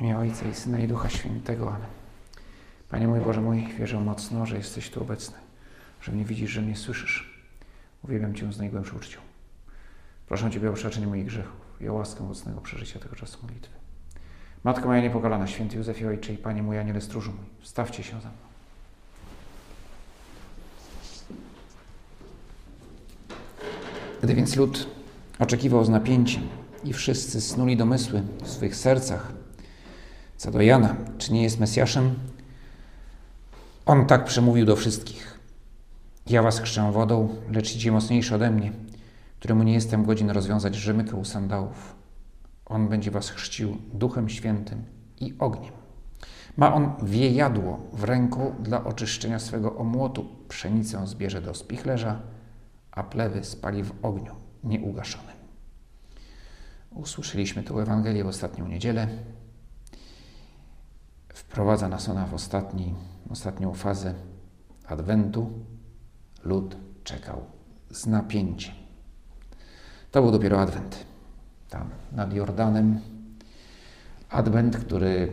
Imię Ojca i Syna i Ducha Świętego. Amen. Panie mój Boże mój, wierzę mocno, że jesteś tu obecny, że mnie widzisz, że mnie słyszysz. Uwielbiam Cię z najgłębszą uczcią. Proszę Ciebie o przebaczenie moich grzechów i o łaskę mocnego przeżycia tego czasu modlitwy. Matko moja niepokalana, święty Józefie Ojcze i Panie mój Aniele Stróżu mój, stawcie się za mną. Gdy więc lud oczekiwał z napięciem i wszyscy snuli domysły w swych sercach co do Jana, czy nie jest Mesjaszem, on tak przemówił do wszystkich. Ja was chrzczę wodą, lecz idzie mocniejszy ode mnie, któremu nie jestem godzin rozwiązać rzemykę u sandałów. On będzie was chrzcił duchem świętym i ogniem. Ma on wiejadło w ręku dla oczyszczenia swego omłotu. Pszenicę zbierze do spichlerza, a plewy spali w ogniu nieugaszonym. Usłyszeliśmy tę Ewangelię w ostatnią niedzielę. Wprowadza nas ona w ostatni, ostatnią fazę Adwentu. Lud czekał z napięciem. To był dopiero Adwent. Tam nad Jordanem. Adwent, który,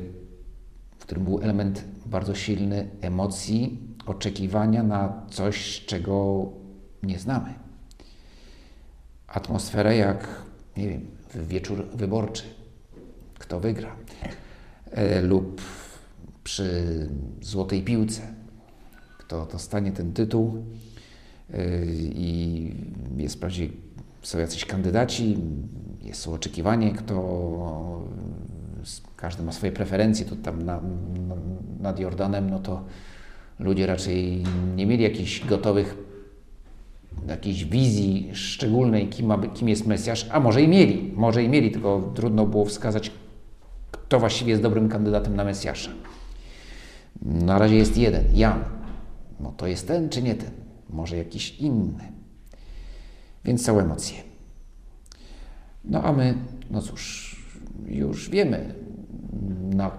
w którym był element bardzo silny emocji, oczekiwania na coś, czego nie znamy. Atmosferę jak, nie wiem, wieczór wyborczy. Kto wygra? E, lub przy złotej piłce. Kto dostanie ten tytuł e, i jest wprawdzie są jacyś kandydaci, jest oczekiwanie, kto każdy ma swoje preferencje, to tam na, na, nad Jordanem, no to ludzie raczej nie mieli jakichś gotowych jakiejś wizji szczególnej, kim, ma, kim jest Mesjasz, a może i mieli, może i mieli, tylko trudno było wskazać, kto właściwie jest dobrym kandydatem na Mesjasza. Na razie jest jeden, Jan. No to jest ten czy nie ten? Może jakiś inny. Więc są emocje. No a my, no cóż, już wiemy, na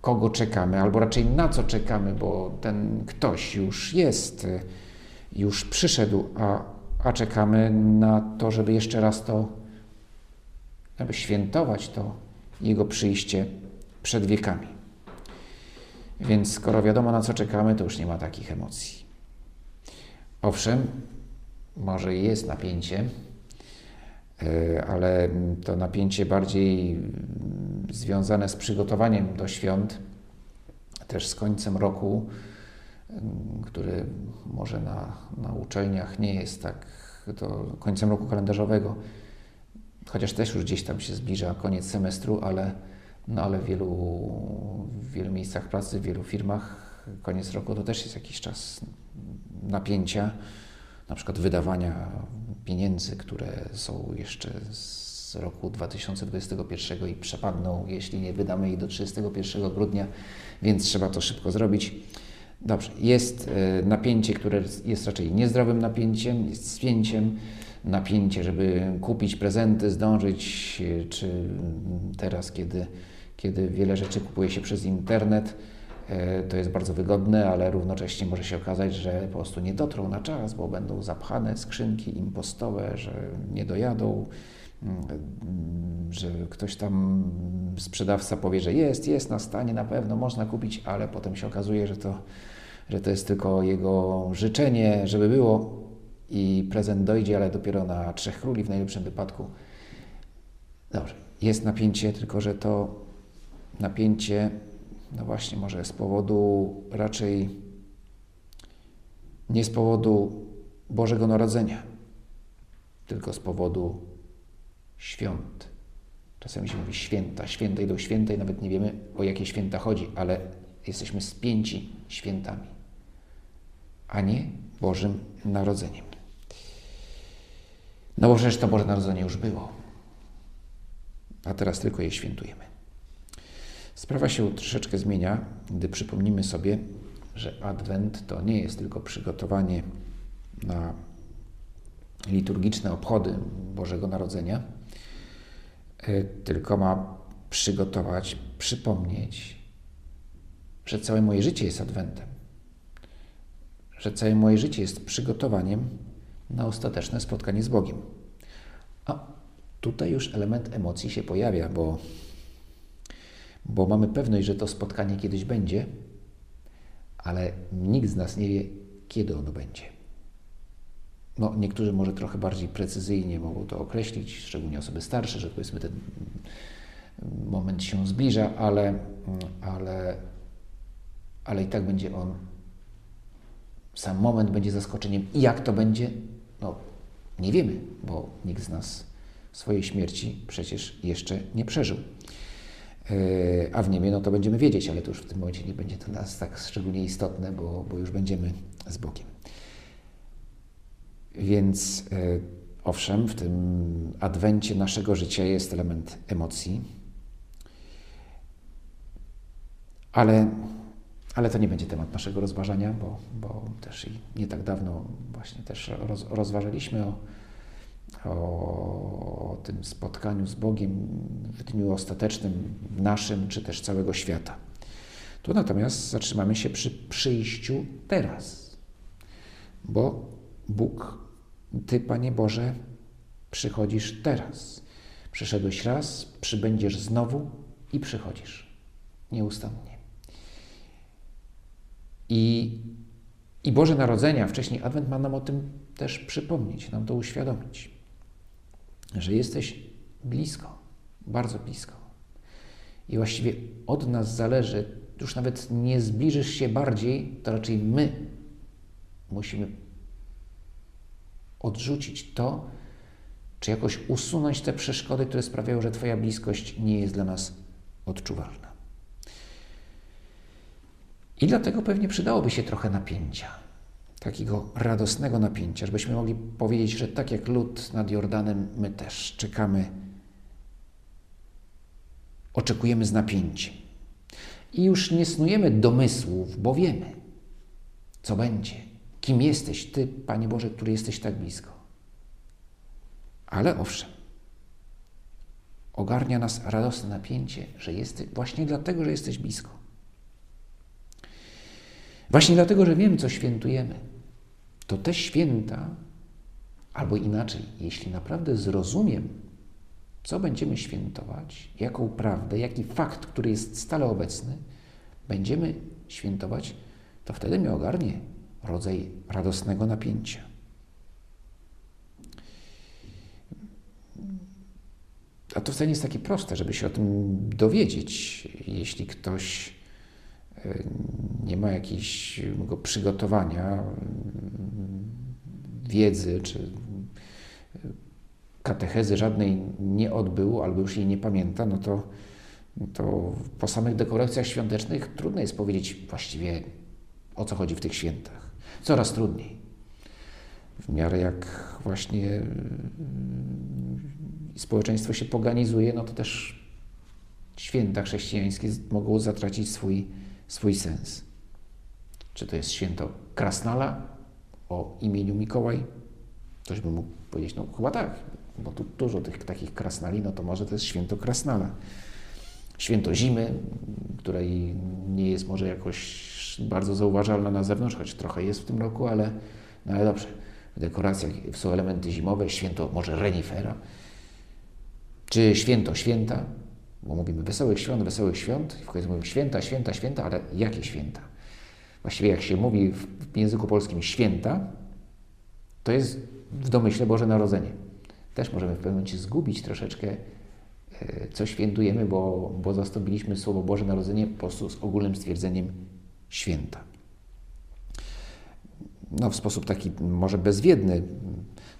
kogo czekamy, albo raczej na co czekamy, bo ten ktoś już jest już przyszedł, a, a czekamy na to, żeby jeszcze raz to, aby świętować to Jego przyjście przed wiekami. Więc skoro wiadomo na co czekamy, to już nie ma takich emocji. Owszem, może jest napięcie, e, ale to napięcie bardziej związane z przygotowaniem do świąt, też z końcem roku, który może na, na uczelniach nie jest tak to końcem roku kalendarzowego, chociaż też już gdzieś tam się zbliża koniec semestru, ale, no ale w, wielu, w wielu miejscach pracy, w wielu firmach koniec roku to też jest jakiś czas napięcia, na przykład wydawania pieniędzy, które są jeszcze z roku 2021 i przepadną, jeśli nie wydamy ich do 31 grudnia, więc trzeba to szybko zrobić. Dobrze, jest e, napięcie, które jest raczej niezdrowym napięciem, jest spięciem, napięcie, żeby kupić prezenty, zdążyć, czy teraz, kiedy, kiedy wiele rzeczy kupuje się przez internet, e, to jest bardzo wygodne, ale równocześnie może się okazać, że po prostu nie dotrą na czas, bo będą zapchane skrzynki impostowe, że nie dojadą, mm, że ktoś tam, sprzedawca powie, że jest, jest na stanie, na pewno można kupić, ale potem się okazuje, że to że to jest tylko jego życzenie, żeby było i prezent dojdzie, ale dopiero na Trzech Króli w najlepszym wypadku. Dobrze, jest napięcie, tylko że to napięcie, no właśnie, może z powodu raczej nie z powodu Bożego Narodzenia, tylko z powodu świąt. Czasami się mówi święta, święta idą święta i nawet nie wiemy o jakie święta chodzi, ale jesteśmy spięci świętami a nie Bożym Narodzeniem. No bo przecież to Boże Narodzenie już było, a teraz tylko je świętujemy. Sprawa się troszeczkę zmienia, gdy przypomnimy sobie, że Adwent to nie jest tylko przygotowanie na liturgiczne obchody Bożego Narodzenia, e, tylko ma przygotować, przypomnieć, że całe moje życie jest Adwentem że całe moje życie jest przygotowaniem na ostateczne spotkanie z Bogiem. A tutaj już element emocji się pojawia, bo, bo mamy pewność, że to spotkanie kiedyś będzie, ale nikt z nas nie wie, kiedy ono będzie. No, niektórzy może trochę bardziej precyzyjnie mogą to określić, szczególnie osoby starsze, że powiedzmy ten moment się zbliża, ale, ale, ale i tak będzie on, sam moment będzie zaskoczeniem. I jak to będzie, no nie wiemy, bo nikt z nas swojej śmierci przecież jeszcze nie przeżył. E, a w niebie no to będziemy wiedzieć, ale to już w tym momencie nie będzie to dla nas tak szczególnie istotne, bo, bo już będziemy z Bogiem. Więc e, owszem, w tym adwencie naszego życia jest element emocji, ale, ale to nie będzie temat naszego rozważania, bo, bo też i nie tak dawno właśnie też roz, rozważaliśmy o, o tym spotkaniu z Bogiem w dniu ostatecznym naszym, czy też całego świata. Tu natomiast zatrzymamy się przy przyjściu teraz, bo Bóg, Ty, Panie Boże, przychodzisz teraz. Przyszedłeś raz, przybędziesz znowu i przychodzisz nieustannie. I, I Boże Narodzenia, wcześniej Adwent ma nam o tym też przypomnieć, nam to uświadomić, że jesteś blisko, bardzo blisko. I właściwie od nas zależy, już nawet nie zbliżysz się bardziej, to raczej my musimy odrzucić to, czy jakoś usunąć te przeszkody, które sprawiają, że Twoja bliskość nie jest dla nas odczuwalna. I dlatego pewnie przydałoby się trochę napięcia, takiego radosnego napięcia, żebyśmy mogli powiedzieć, że tak jak lud nad Jordanem, my też czekamy, oczekujemy z napięciem. I już nie snujemy domysłów, bo wiemy, co będzie, kim jesteś Ty, Panie Boże, który jesteś tak blisko. Ale owszem, ogarnia nas radosne napięcie, że jesteś właśnie dlatego, że jesteś blisko. Właśnie dlatego, że wiem, co świętujemy, to te święta, albo inaczej, jeśli naprawdę zrozumiem, co będziemy świętować, jaką prawdę, jaki fakt, który jest stale obecny, będziemy świętować, to wtedy mnie ogarnie rodzaj radosnego napięcia. A to wcale nie jest takie proste, żeby się o tym dowiedzieć. Jeśli ktoś nie ma jakiegoś przygotowania, wiedzy czy katechezy żadnej nie odbył albo już jej nie pamięta, no to, to po samych dekoracjach świątecznych trudno jest powiedzieć właściwie o co chodzi w tych świętach. Coraz trudniej. W miarę jak właśnie społeczeństwo się poganizuje, no to też święta chrześcijańskie mogą zatracić swój swój sens. Czy to jest święto Krasnala o imieniu Mikołaj? Ktoś by mógł powiedzieć, no chyba tak, bo tu dużo tych takich krasnali, no to może to jest święto Krasnala. Święto zimy, której nie jest może jakoś bardzo zauważalna na zewnątrz, choć trochę jest w tym roku, ale, no ale dobrze. W dekoracjach są elementy zimowe, święto może renifera, czy święto święta, bo mówimy wesołych świąt, wesołych świąt, i w końcu mówimy święta, święta, święta, ale jakie święta? Właściwie jak się mówi w języku polskim święta, to jest w domyśle Boże Narodzenie. Też możemy w pewnym momencie zgubić troszeczkę, e, co świętujemy, bo, bo zastąpiliśmy słowo Boże Narodzenie po prostu z ogólnym stwierdzeniem święta. No, w sposób taki może bezwiedny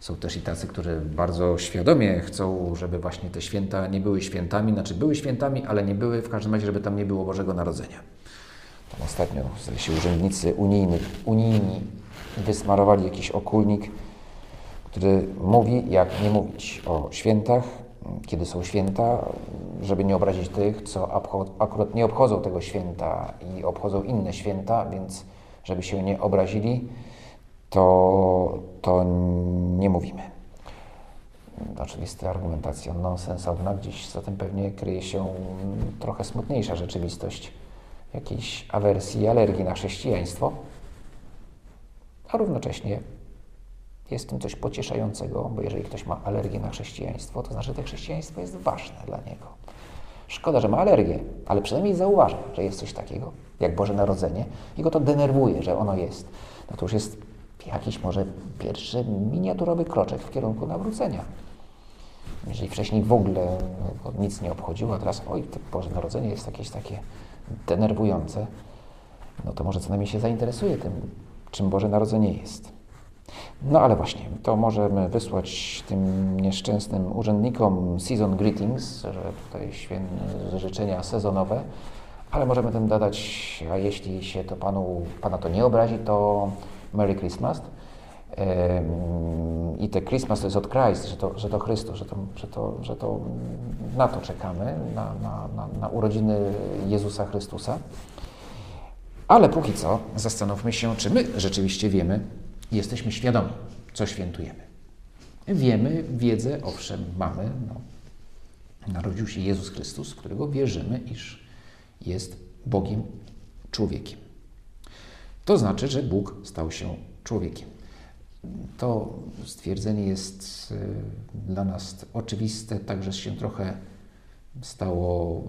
są też i tacy, którzy bardzo świadomie chcą, żeby właśnie te święta nie były świętami, znaczy były świętami, ale nie były w każdym razie, żeby tam nie było Bożego Narodzenia. Tam ostatnio się urzędnicy unijni, unijni wysmarowali jakiś okulnik, który mówi, jak nie mówić o świętach, kiedy są święta, żeby nie obrazić tych, co akurat nie obchodzą tego święta i obchodzą inne święta, więc żeby się nie obrazili, to, to nie mówimy. Oczywista argumentacja nonsensowna, gdzieś za tym pewnie kryje się trochę smutniejsza rzeczywistość jakiejś awersji alergii na chrześcijaństwo, a równocześnie jest w tym coś pocieszającego, bo jeżeli ktoś ma alergię na chrześcijaństwo, to znaczy, że to chrześcijaństwo jest ważne dla niego. Szkoda, że ma alergię, ale przynajmniej zauważa, że jest coś takiego, jak Boże Narodzenie i go to denerwuje, że ono jest. No to już jest jakiś może pierwszy miniaturowy kroczek w kierunku nawrócenia. Jeżeli wcześniej w ogóle nic nie obchodziło, a teraz oj, to Boże Narodzenie jest jakieś takie denerwujące, no to może co najmniej się zainteresuje tym, czym Boże Narodzenie jest. No ale właśnie, to możemy wysłać tym nieszczęsnym urzędnikom season greetings, że tutaj życzenia sezonowe, ale możemy tym dodać, a jeśli się to panu, Pana to nie obrazi, to Merry Christmas. I te Christmas to jest od Christ, że to, że to Chrystus, że to, że to, że to na to czekamy, na, na, na, na urodziny Jezusa Chrystusa. Ale póki co zastanówmy się, czy my rzeczywiście wiemy, jesteśmy świadomi, co świętujemy. Wiemy, wiedzę, owszem, mamy. No, narodził się Jezus Chrystus, którego wierzymy, iż jest Bogiem człowiekiem. To znaczy, że Bóg stał się człowiekiem. To stwierdzenie jest y, dla nas oczywiste, także się trochę stało,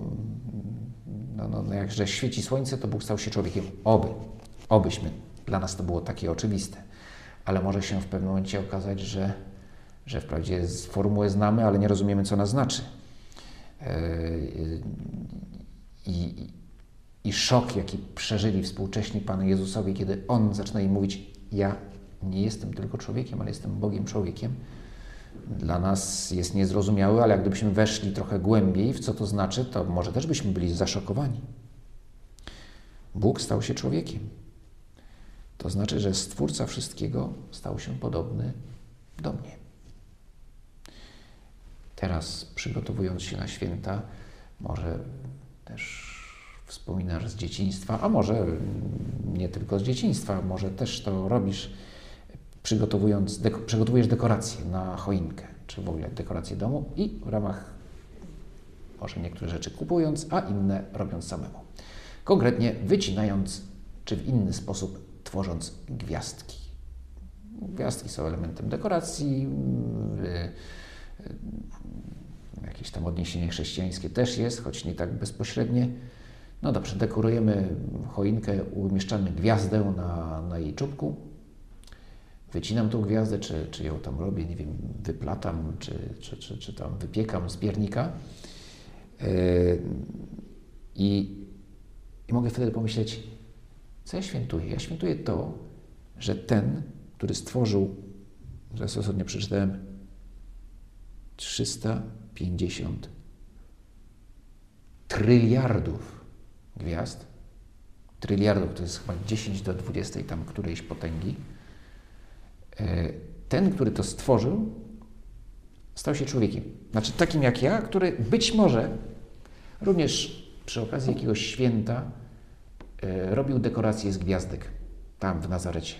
no, no, no, jak że świeci słońce, to Bóg stał się człowiekiem. Oby, obyśmy. Dla nas to było takie oczywiste. Ale może się w pewnym momencie okazać, że, że wprawdzie formułę znamy, ale nie rozumiemy, co ona znaczy. Yy, I, i szok, jaki przeżyli współcześni Panu Jezusowi, kiedy On zaczyna im mówić: Ja nie jestem tylko człowiekiem, ale jestem Bogiem człowiekiem, dla nas jest niezrozumiały, ale gdybyśmy weszli trochę głębiej w co to znaczy, to może też byśmy byli zaszokowani. Bóg stał się człowiekiem. To znaczy, że Stwórca wszystkiego stał się podobny do mnie. Teraz, przygotowując się na święta, może też wspominasz z dzieciństwa, a może nie tylko z dzieciństwa, może też to robisz, przygotowując, deko, przygotowujesz dekoracje na choinkę, czy w ogóle dekoracje domu i w ramach może niektóre rzeczy kupując, a inne robiąc samemu. Konkretnie wycinając, czy w inny sposób tworząc gwiazdki. Gwiazdki są elementem dekoracji, jakieś tam odniesienie chrześcijańskie też jest, choć nie tak bezpośrednie. No dobrze, dekorujemy choinkę, umieszczamy gwiazdę na, na jej czubku. Wycinam tą gwiazdę, czy, czy ją tam robię, nie wiem, wyplatam, czy, czy, czy, czy tam wypiekam z piernika. Yy, i, I mogę wtedy pomyśleć, co ja świętuję? Ja świętuję to, że ten, który stworzył, zaraz ostatnio przeczytałem, 350 tryliardów gwiazd. Tryliardów to jest chyba 10 do 20 tam którejś potęgi. E, ten, który to stworzył, stał się człowiekiem. Znaczy takim jak ja, który być może również przy okazji jakiegoś święta e, robił dekoracje z gwiazdek tam w Nazarecie.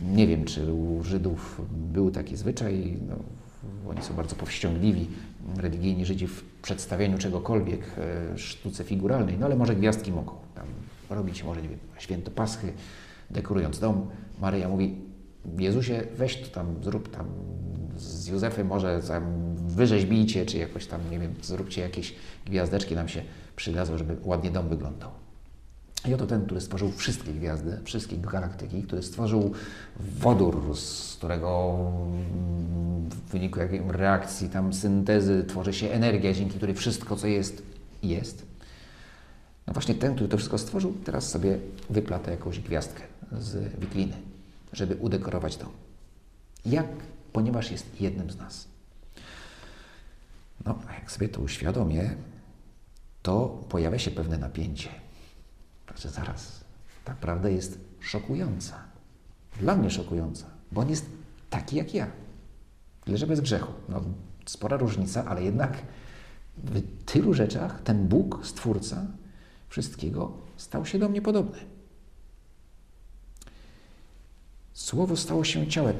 Nie wiem, czy u Żydów był taki zwyczaj. No, oni są bardzo powściągliwi, religijni Żydzi w przedstawieniu czegokolwiek, e, sztuce figuralnej, no ale może gwiazdki mogą tam robić, może nie wiem, święto Paschy, dekorując dom. Maryja mówi, Jezusie, weź to tam, zrób tam z Józefem może tam wyrzeźbijcie, czy jakoś tam, nie wiem, zróbcie jakieś gwiazdeczki, nam się przydadzą, żeby ładnie dom wyglądał. I oto ten, który stworzył wszystkie gwiazdy, wszystkie galaktyki, który stworzył wodór, z którego w wyniku jakiej reakcji, tam syntezy tworzy się energia, dzięki której wszystko, co jest, jest. No właśnie ten, który to wszystko stworzył, teraz sobie wyplata jakąś gwiazdkę z wikliny, żeby udekorować dom. Jak? Ponieważ jest jednym z nas. No, jak sobie to uświadomię, to pojawia się pewne napięcie że zaraz, ta prawda jest szokująca. Dla mnie szokująca, bo on jest taki jak ja. Tyle, że bez grzechu. No, spora różnica, ale jednak w tylu rzeczach ten Bóg, Stwórca wszystkiego, stał się do mnie podobny. Słowo stało się ciałem,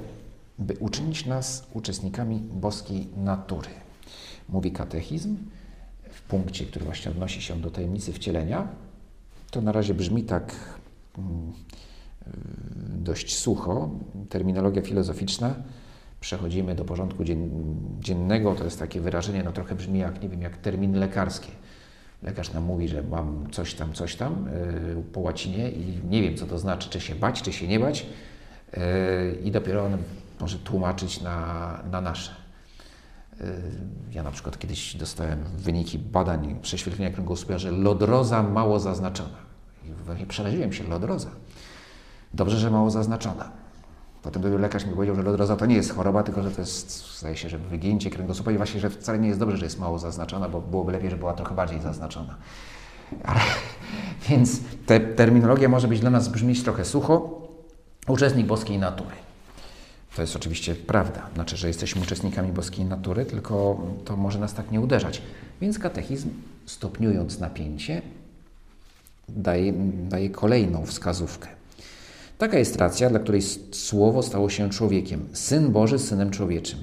by uczynić nas uczestnikami boskiej natury. Mówi katechizm w punkcie, który właśnie odnosi się do tajemnicy wcielenia, to na razie brzmi tak mm, dość sucho, terminologia filozoficzna. przechodzimy do porządku dziennego, to jest takie wyrażenie, no trochę brzmi jak, nie wiem, jak terminy lekarskie. Lekarz nam mówi, że mam coś tam, coś tam yy, po łacinie i nie wiem, co to znaczy, czy się bać, czy się nie bać. Yy, I dopiero on może tłumaczyć na, na nasze. Yy, ja na przykład kiedyś dostałem wyniki badań prześwietlenia kręgosłupa, że lodroza mało zaznaczona. I przeraziłem się, lodroza. Dobrze, że mało zaznaczona. Potem lekarz mi powiedział, że lodroza to nie jest choroba, tylko że to jest, zdaje się, że wygięcie kręgosłupa i właśnie, że wcale nie jest dobrze, że jest mało zaznaczona, bo byłoby lepiej, żeby była trochę bardziej zaznaczona. Ale, więc te, terminologia może być dla nas brzmieć trochę sucho. Uczestnik boskiej natury. To jest oczywiście prawda, znaczy, że jesteśmy uczestnikami boskiej natury, tylko to może nas tak nie uderzać. Więc katechizm, stopniując napięcie, daje, daje kolejną wskazówkę. Taka jest racja, dla której Słowo stało się człowiekiem. Syn Boży, Synem Człowieczym.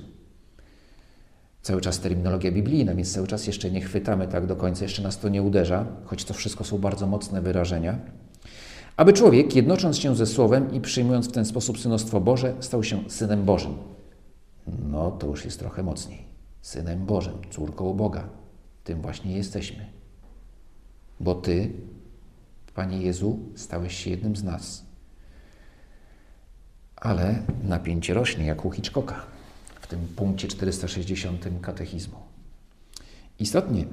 Cały czas terminologia biblijna, więc cały czas jeszcze nie chwytamy tak do końca, jeszcze nas to nie uderza, choć to wszystko są bardzo mocne wyrażenia. Aby człowiek, jednocząc się ze Słowem i przyjmując w ten sposób synostwo Boże, stał się Synem Bożym. No to już jest trochę mocniej. Synem Bożym, córką Boga. Tym właśnie jesteśmy. Bo Ty, Panie Jezu, stałeś się jednym z nas ale napięcie rośnie, jak u Hitchcocka w tym punkcie 460 katechizmu. Istotnie,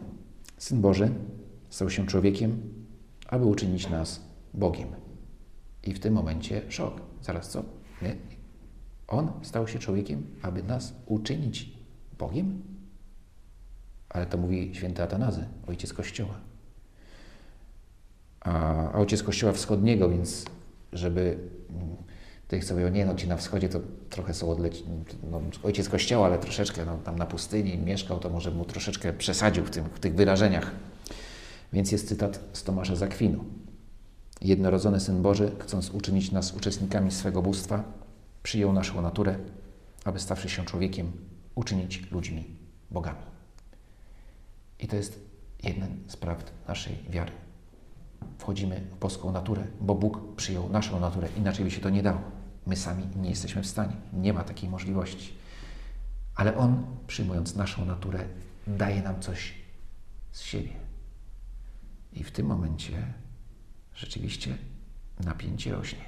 Syn Boży stał się człowiekiem, aby uczynić nas Bogiem. I w tym momencie szok. Zaraz co? Nie? On stał się człowiekiem, aby nas uczynić Bogiem? Ale to mówi święty Atanazy, ojciec Kościoła. A ojciec Kościoła Wschodniego, więc żeby tych, co mówią, nie no, ci na wschodzie to trochę są odleci, no, ojciec kościoła, ale troszeczkę no, tam na pustyni mieszkał, to może mu troszeczkę przesadził w, tym, w tych wyrażeniach. Więc jest cytat z Tomasza Zakwinu. Jednorodzony Syn Boży, chcąc uczynić nas uczestnikami swego bóstwa, przyjął naszą naturę, aby stawszy się człowiekiem, uczynić ludźmi bogami. I to jest jeden z prawd naszej wiary. Wchodzimy w boską naturę, bo Bóg przyjął naszą naturę, inaczej by się to nie dało. My sami nie jesteśmy w stanie, nie ma takiej możliwości. Ale On, przyjmując naszą naturę, daje nam coś z siebie. I w tym momencie rzeczywiście napięcie rośnie.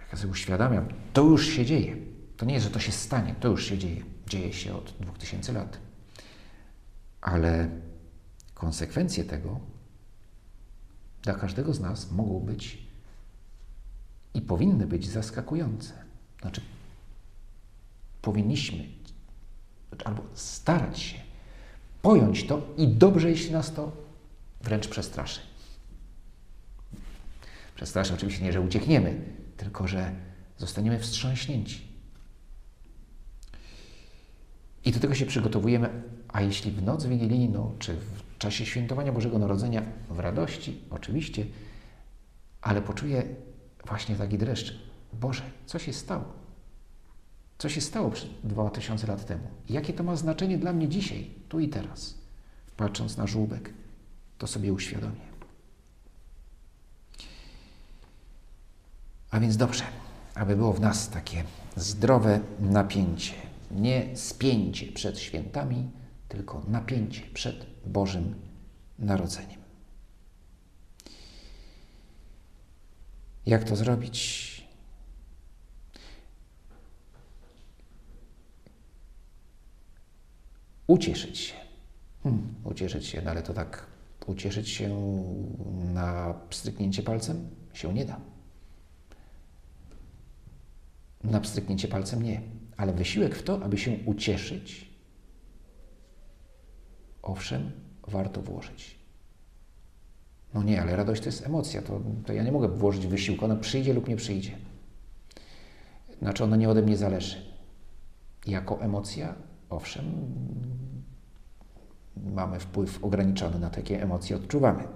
Jak ja sobie uświadamiam, to już się dzieje. To nie jest, że to się stanie, to już się dzieje. Dzieje się od 2000 lat. Ale konsekwencje tego dla każdego z nas mogą być i powinny być zaskakujące. Znaczy, powinniśmy albo starać się pojąć to i dobrze, jeśli nas to wręcz przestraszy. Przestraszy oczywiście nie, że uciekniemy, tylko że zostaniemy wstrząśnięci. I do tego się przygotowujemy, a jeśli w noc wigilijną, czy w czasie świętowania Bożego Narodzenia, w radości, oczywiście, ale poczuję właśnie taki dreszcz. Boże, co się stało? Co się stało przed 2000 lat temu? Jakie to ma znaczenie dla mnie dzisiaj, tu i teraz? Patrząc na żółbek, to sobie uświadomię. A więc dobrze, aby było w nas takie zdrowe napięcie, nie spięcie przed świętami, tylko napięcie przed Bożym Narodzeniem. Jak to zrobić? Ucieszyć się. Hmm, ucieszyć się, no ale to tak ucieszyć się na pstryknięcie palcem się nie da. Na pstryknięcie palcem nie, ale wysiłek w to, aby się ucieszyć, owszem, warto włożyć. No nie, ale radość to jest emocja, to, to ja nie mogę włożyć wysiłku, ona przyjdzie lub nie przyjdzie. Znaczy ona nie ode mnie zależy. Jako emocja, owszem, mamy wpływ ograniczony na takie emocje, odczuwamy.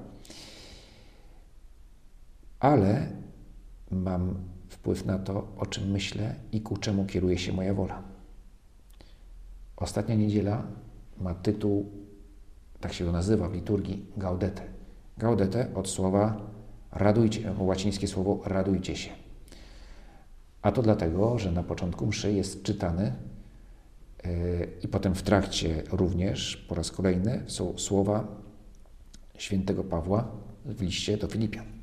Ale mam wpływ na to, o czym myślę i ku czemu kieruje się moja wola. Ostatnia niedziela ma tytuł, tak się to nazywa w liturgii, Gaudete Gaudete od słowa radujcie, łacińskie słowo radujcie się. A to dlatego, że na początku mszy jest czytany yy, i potem w trakcie również po raz kolejny są słowa świętego Pawła w liście do Filipian.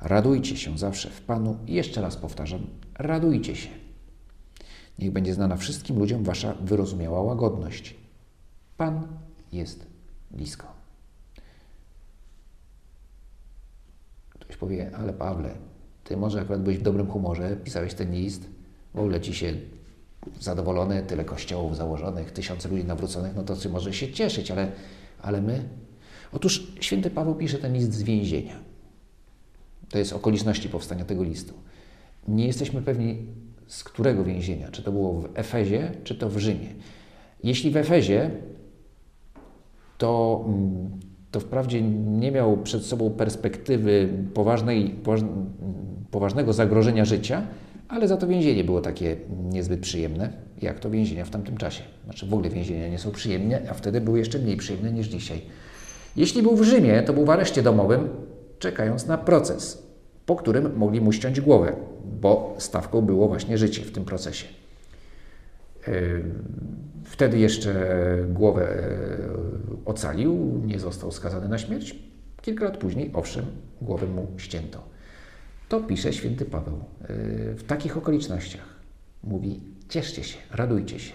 Radujcie się zawsze w Panu i jeszcze raz powtarzam, radujcie się. Niech będzie znana wszystkim ludziom wasza wyrozumiała łagodność. Pan jest blisko. Ktoś powie, ale Pawle, ty może akurat byłeś w dobrym humorze, pisałeś ten list, w ogóle ci się zadowolony, tyle kościołów założonych, tysiące ludzi nawróconych, no to ty może się cieszyć, ale, ale my? Otóż święty Paweł pisze ten list z więzienia. To jest okoliczności powstania tego listu. Nie jesteśmy pewni, z którego więzienia, czy to było w Efezie, czy to w Rzymie. Jeśli w Efezie, to, mm, to wprawdzie nie miał przed sobą perspektywy poważnej, poważnego zagrożenia życia, ale za to więzienie było takie niezbyt przyjemne, jak to więzienia w tamtym czasie. Znaczy w ogóle więzienia nie są przyjemne, a wtedy były jeszcze mniej przyjemne niż dzisiaj. Jeśli był w Rzymie, to był w areszcie domowym, czekając na proces, po którym mogli mu ściąć głowę, bo stawką było właśnie życie w tym procesie. Yy, wtedy jeszcze głowę yy, ocalił, nie został skazany na śmierć. Kilka lat później, owszem, głowę mu ścięto. To pisze święty Paweł. Yy, w takich okolicznościach mówi: cieszcie się, radujcie się.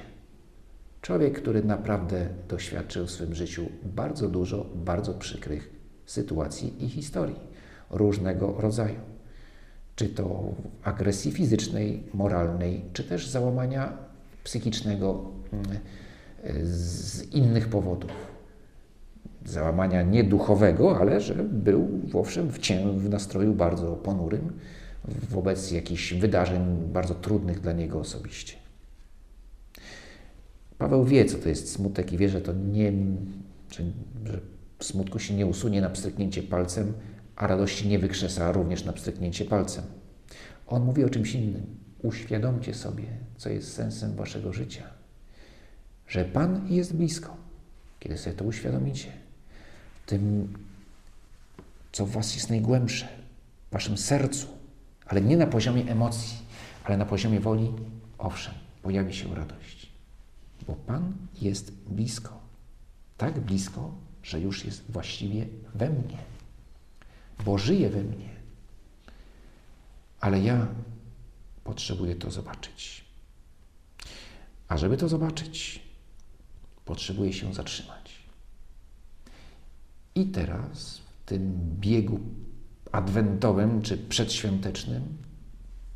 Człowiek, który naprawdę doświadczył w swym życiu bardzo dużo bardzo przykrych sytuacji i historii różnego rodzaju. Czy to agresji fizycznej, moralnej, czy też załamania psychicznego mm, z innych powodów. Załamania nie duchowego, ale że był owszem w, cię, w nastroju bardzo ponurym wobec jakichś wydarzeń bardzo trudnych dla niego osobiście. Paweł wie, co to jest smutek i wie, że to nie, że, smutku się nie usunie na pstryknięcie palcem, a radości nie wykrzesa również na pstryknięcie palcem. On mówi o czymś innym. Uświadomcie sobie, co jest sensem waszego życia. Że Pan jest blisko. Kiedy sobie to uświadomicie, tym, co w was jest najgłębsze, w waszym sercu, ale nie na poziomie emocji, ale na poziomie woli, owszem, pojawi się radość. Bo Pan jest blisko. Tak blisko, że już jest właściwie we mnie bo żyje we mnie. Ale ja potrzebuję to zobaczyć. A żeby to zobaczyć, potrzebuję się zatrzymać. I teraz w tym biegu adwentowym czy przedświątecznym,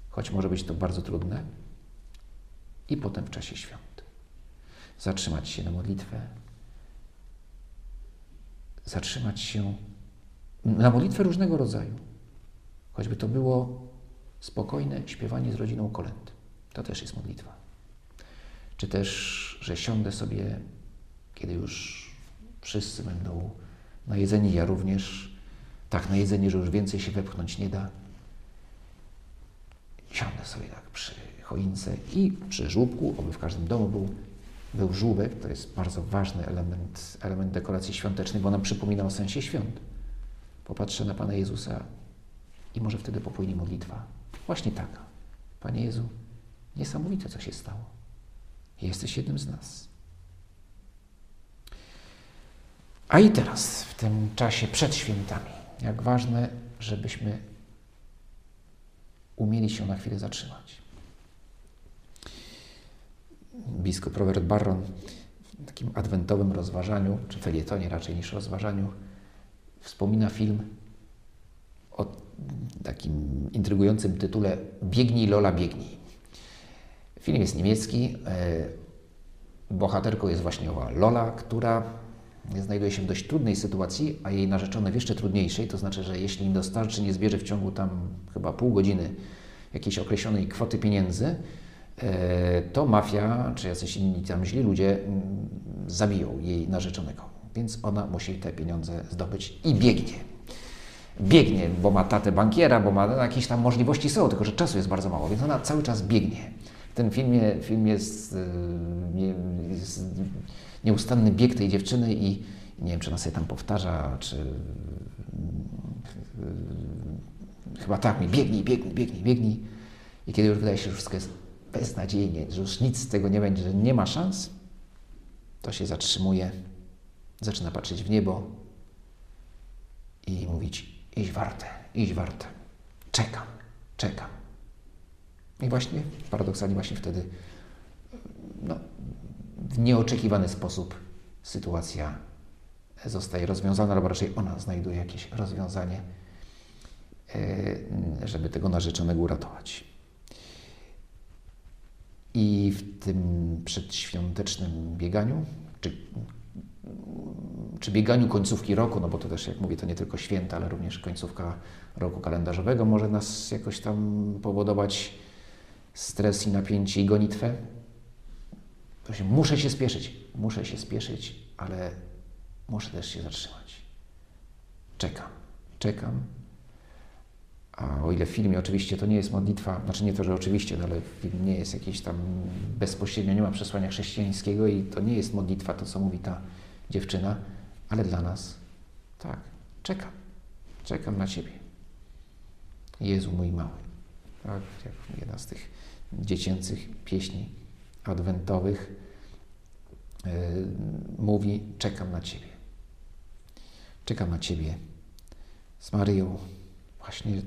choć może być to bardzo trudne, i potem w czasie świąt. Zatrzymać się na modlitwę, zatrzymać się na modlitwę różnego rodzaju. Choćby to było spokojne śpiewanie z rodziną kolęd. To też jest modlitwa. Czy też, że siądę sobie, kiedy już wszyscy będą najedzeni, ja również, tak najedzeni, że już więcej się wepchnąć nie da. Siądę sobie tak przy choince i przy żłóbku, oby w każdym domu był, był żółbek. To jest bardzo ważny element, element dekoracji świątecznej, bo nam przypomina o sensie świąt popatrzę na Pana Jezusa i może wtedy popłynie modlitwa. Właśnie taka. Panie Jezu, niesamowite, co się stało. Jesteś jednym z nas. A i teraz, w tym czasie przed świętami, jak ważne, żebyśmy umieli się na chwilę zatrzymać. Biskup Robert Barron w takim adwentowym rozważaniu, czy felietonie raczej niż rozważaniu, wspomina film o takim intrygującym tytule Biegnij Lola, biegnij. Film jest niemiecki. E, bohaterką jest właśnie owa Lola, która znajduje się w dość trudnej sytuacji, a jej narzeczony w jeszcze trudniejszej, to znaczy, że jeśli dostarczy, nie zbierze w ciągu tam chyba pół godziny jakiejś określonej kwoty pieniędzy, to mafia czy jacyś inni tam źli ludzie mm, zabiją jej narzeczonego więc ona musi te pieniądze zdobyć i biegnie. Biegnie, bo ma tatę bankiera, bo ma jakieś tam możliwości są, tylko że czasu jest bardzo mało, więc ona cały czas biegnie. W tym filmie, film jest, y, jest nieustanny bieg tej dziewczyny i nie wiem, czy ona sobie tam powtarza, czy y, chyba tak mi biegnij, biegnij, biegnij, biegnij. I kiedy już wydaje się, że wszystko jest beznadziejnie, że już nic z tego nie będzie, że nie ma szans, to się zatrzymuje, zaczyna patrzeć w niebo i mówić: iść warte, iść warte. Czekam, czekam. I właśnie, paradoksalnie, właśnie wtedy no, w nieoczekiwany sposób sytuacja zostaje rozwiązana, albo raczej ona znajduje jakieś rozwiązanie, e, żeby tego narzeczonego uratować. I w tym przedświątecznym bieganiu, czy, czy bieganiu końcówki roku, no bo to też, jak mówię, to nie tylko święta, ale również końcówka roku kalendarzowego może nas jakoś tam powodować stres i napięcie i gonitwę. Proszę, muszę się spieszyć, muszę się spieszyć, ale muszę też się zatrzymać. Czekam, czekam. A o ile w filmie oczywiście to nie jest modlitwa, znaczy nie to, że oczywiście, no ale film nie jest jakiś tam bezpośrednio, nie ma przesłania chrześcijańskiego i to nie jest modlitwa, to co mówi ta dziewczyna, ale dla nas tak, czekam, czekam na Ciebie. Jezu mój mały. Tak, jak jedna z tych dziecięcych pieśni adwentowych yy, mówi: Czekam na Ciebie. Czekam na Ciebie z Maryją, właśnie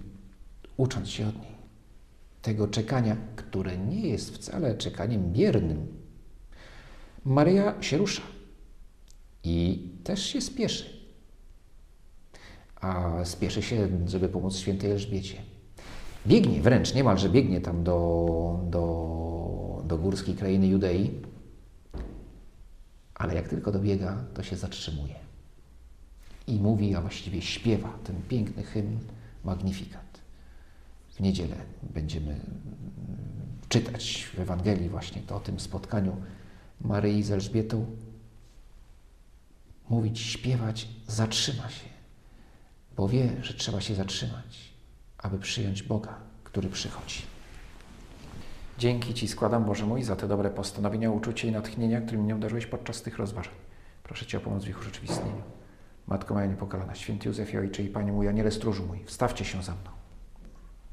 ucząc się od niej. Tego czekania, które nie jest wcale czekaniem biernym. Maryja się rusza i też się spieszy. A spieszy się, żeby pomóc świętej Elżbiecie. Biegnie, wręcz niemalże biegnie tam do, do, do górskiej krainy Judei, ale jak tylko dobiega, to się zatrzymuje i mówi, a właściwie śpiewa ten piękny hymn Magnifikat. W niedzielę będziemy czytać w Ewangelii właśnie to o tym spotkaniu Maryi z Elżbietą. Mówić, śpiewać, zatrzyma się, bo wie, że trzeba się zatrzymać, aby przyjąć Boga, który przychodzi. Dzięki Ci składam, Boże mój, za te dobre postanowienia, uczucie i natchnienia, którymi mnie obdarzyłeś podczas tych rozważań. Proszę Cię o pomoc w ich urzeczywistnieniu. Matko moja niepokalana, święty Józefie, Ojcze i Panie mój, Aniele stróżu mój, wstawcie się za mną.